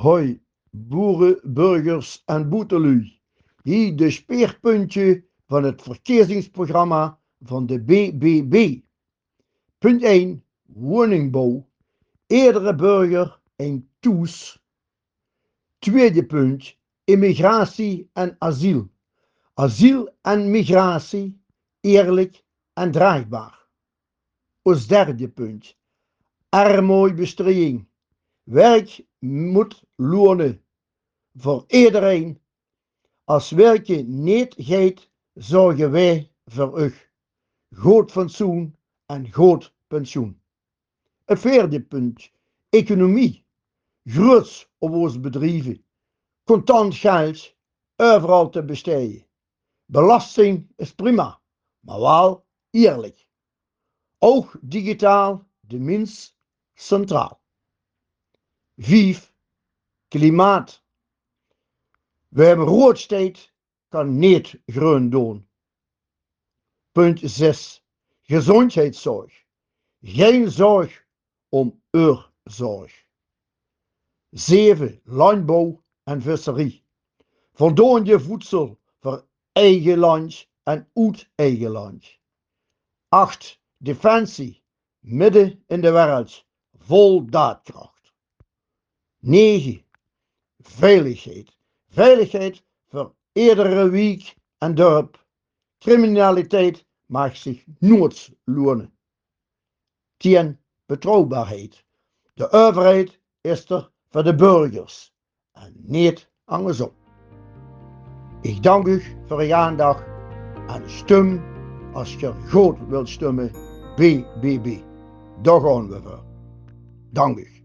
Hoi, boeren, burgers en boetelui. Hier de speerpuntje van het verkiezingsprogramma van de BBB. Punt 1. Woningbouw. Eerdere burger en toes. Tweede punt. Immigratie en asiel. Asiel en migratie. Eerlijk en draagbaar. Ons derde punt. Armoebestrijding. Werk moet lonen voor iedereen. Als werken niet gaat, zorgen wij voor u. Goed fatsoen en goed pensioen. Het vierde punt. Economie. Groots op onze bedrijven. Contant geld overal te besteden. Belasting is prima, maar wel eerlijk. Ook digitaal de minst centraal. 5. Klimaat. We hebben kan niet groen doen. Punt 6. Gezondheidszorg. Geen zorg om uurzorg. 7. Landbouw en visserie. Voldoende voedsel voor eigen land en uit eigen land. 8. Defensie. Midden in de wereld. Vol daadkracht. 9. Veiligheid. Veiligheid voor iedere week en dorp. Criminaliteit mag zich nooit lonen. 10. Betrouwbaarheid. De overheid is er voor de burgers en niet andersom. Ik dank u voor uw aandacht en stem als je goed wilt stemmen BBB. Daar gaan we voor. Dank u.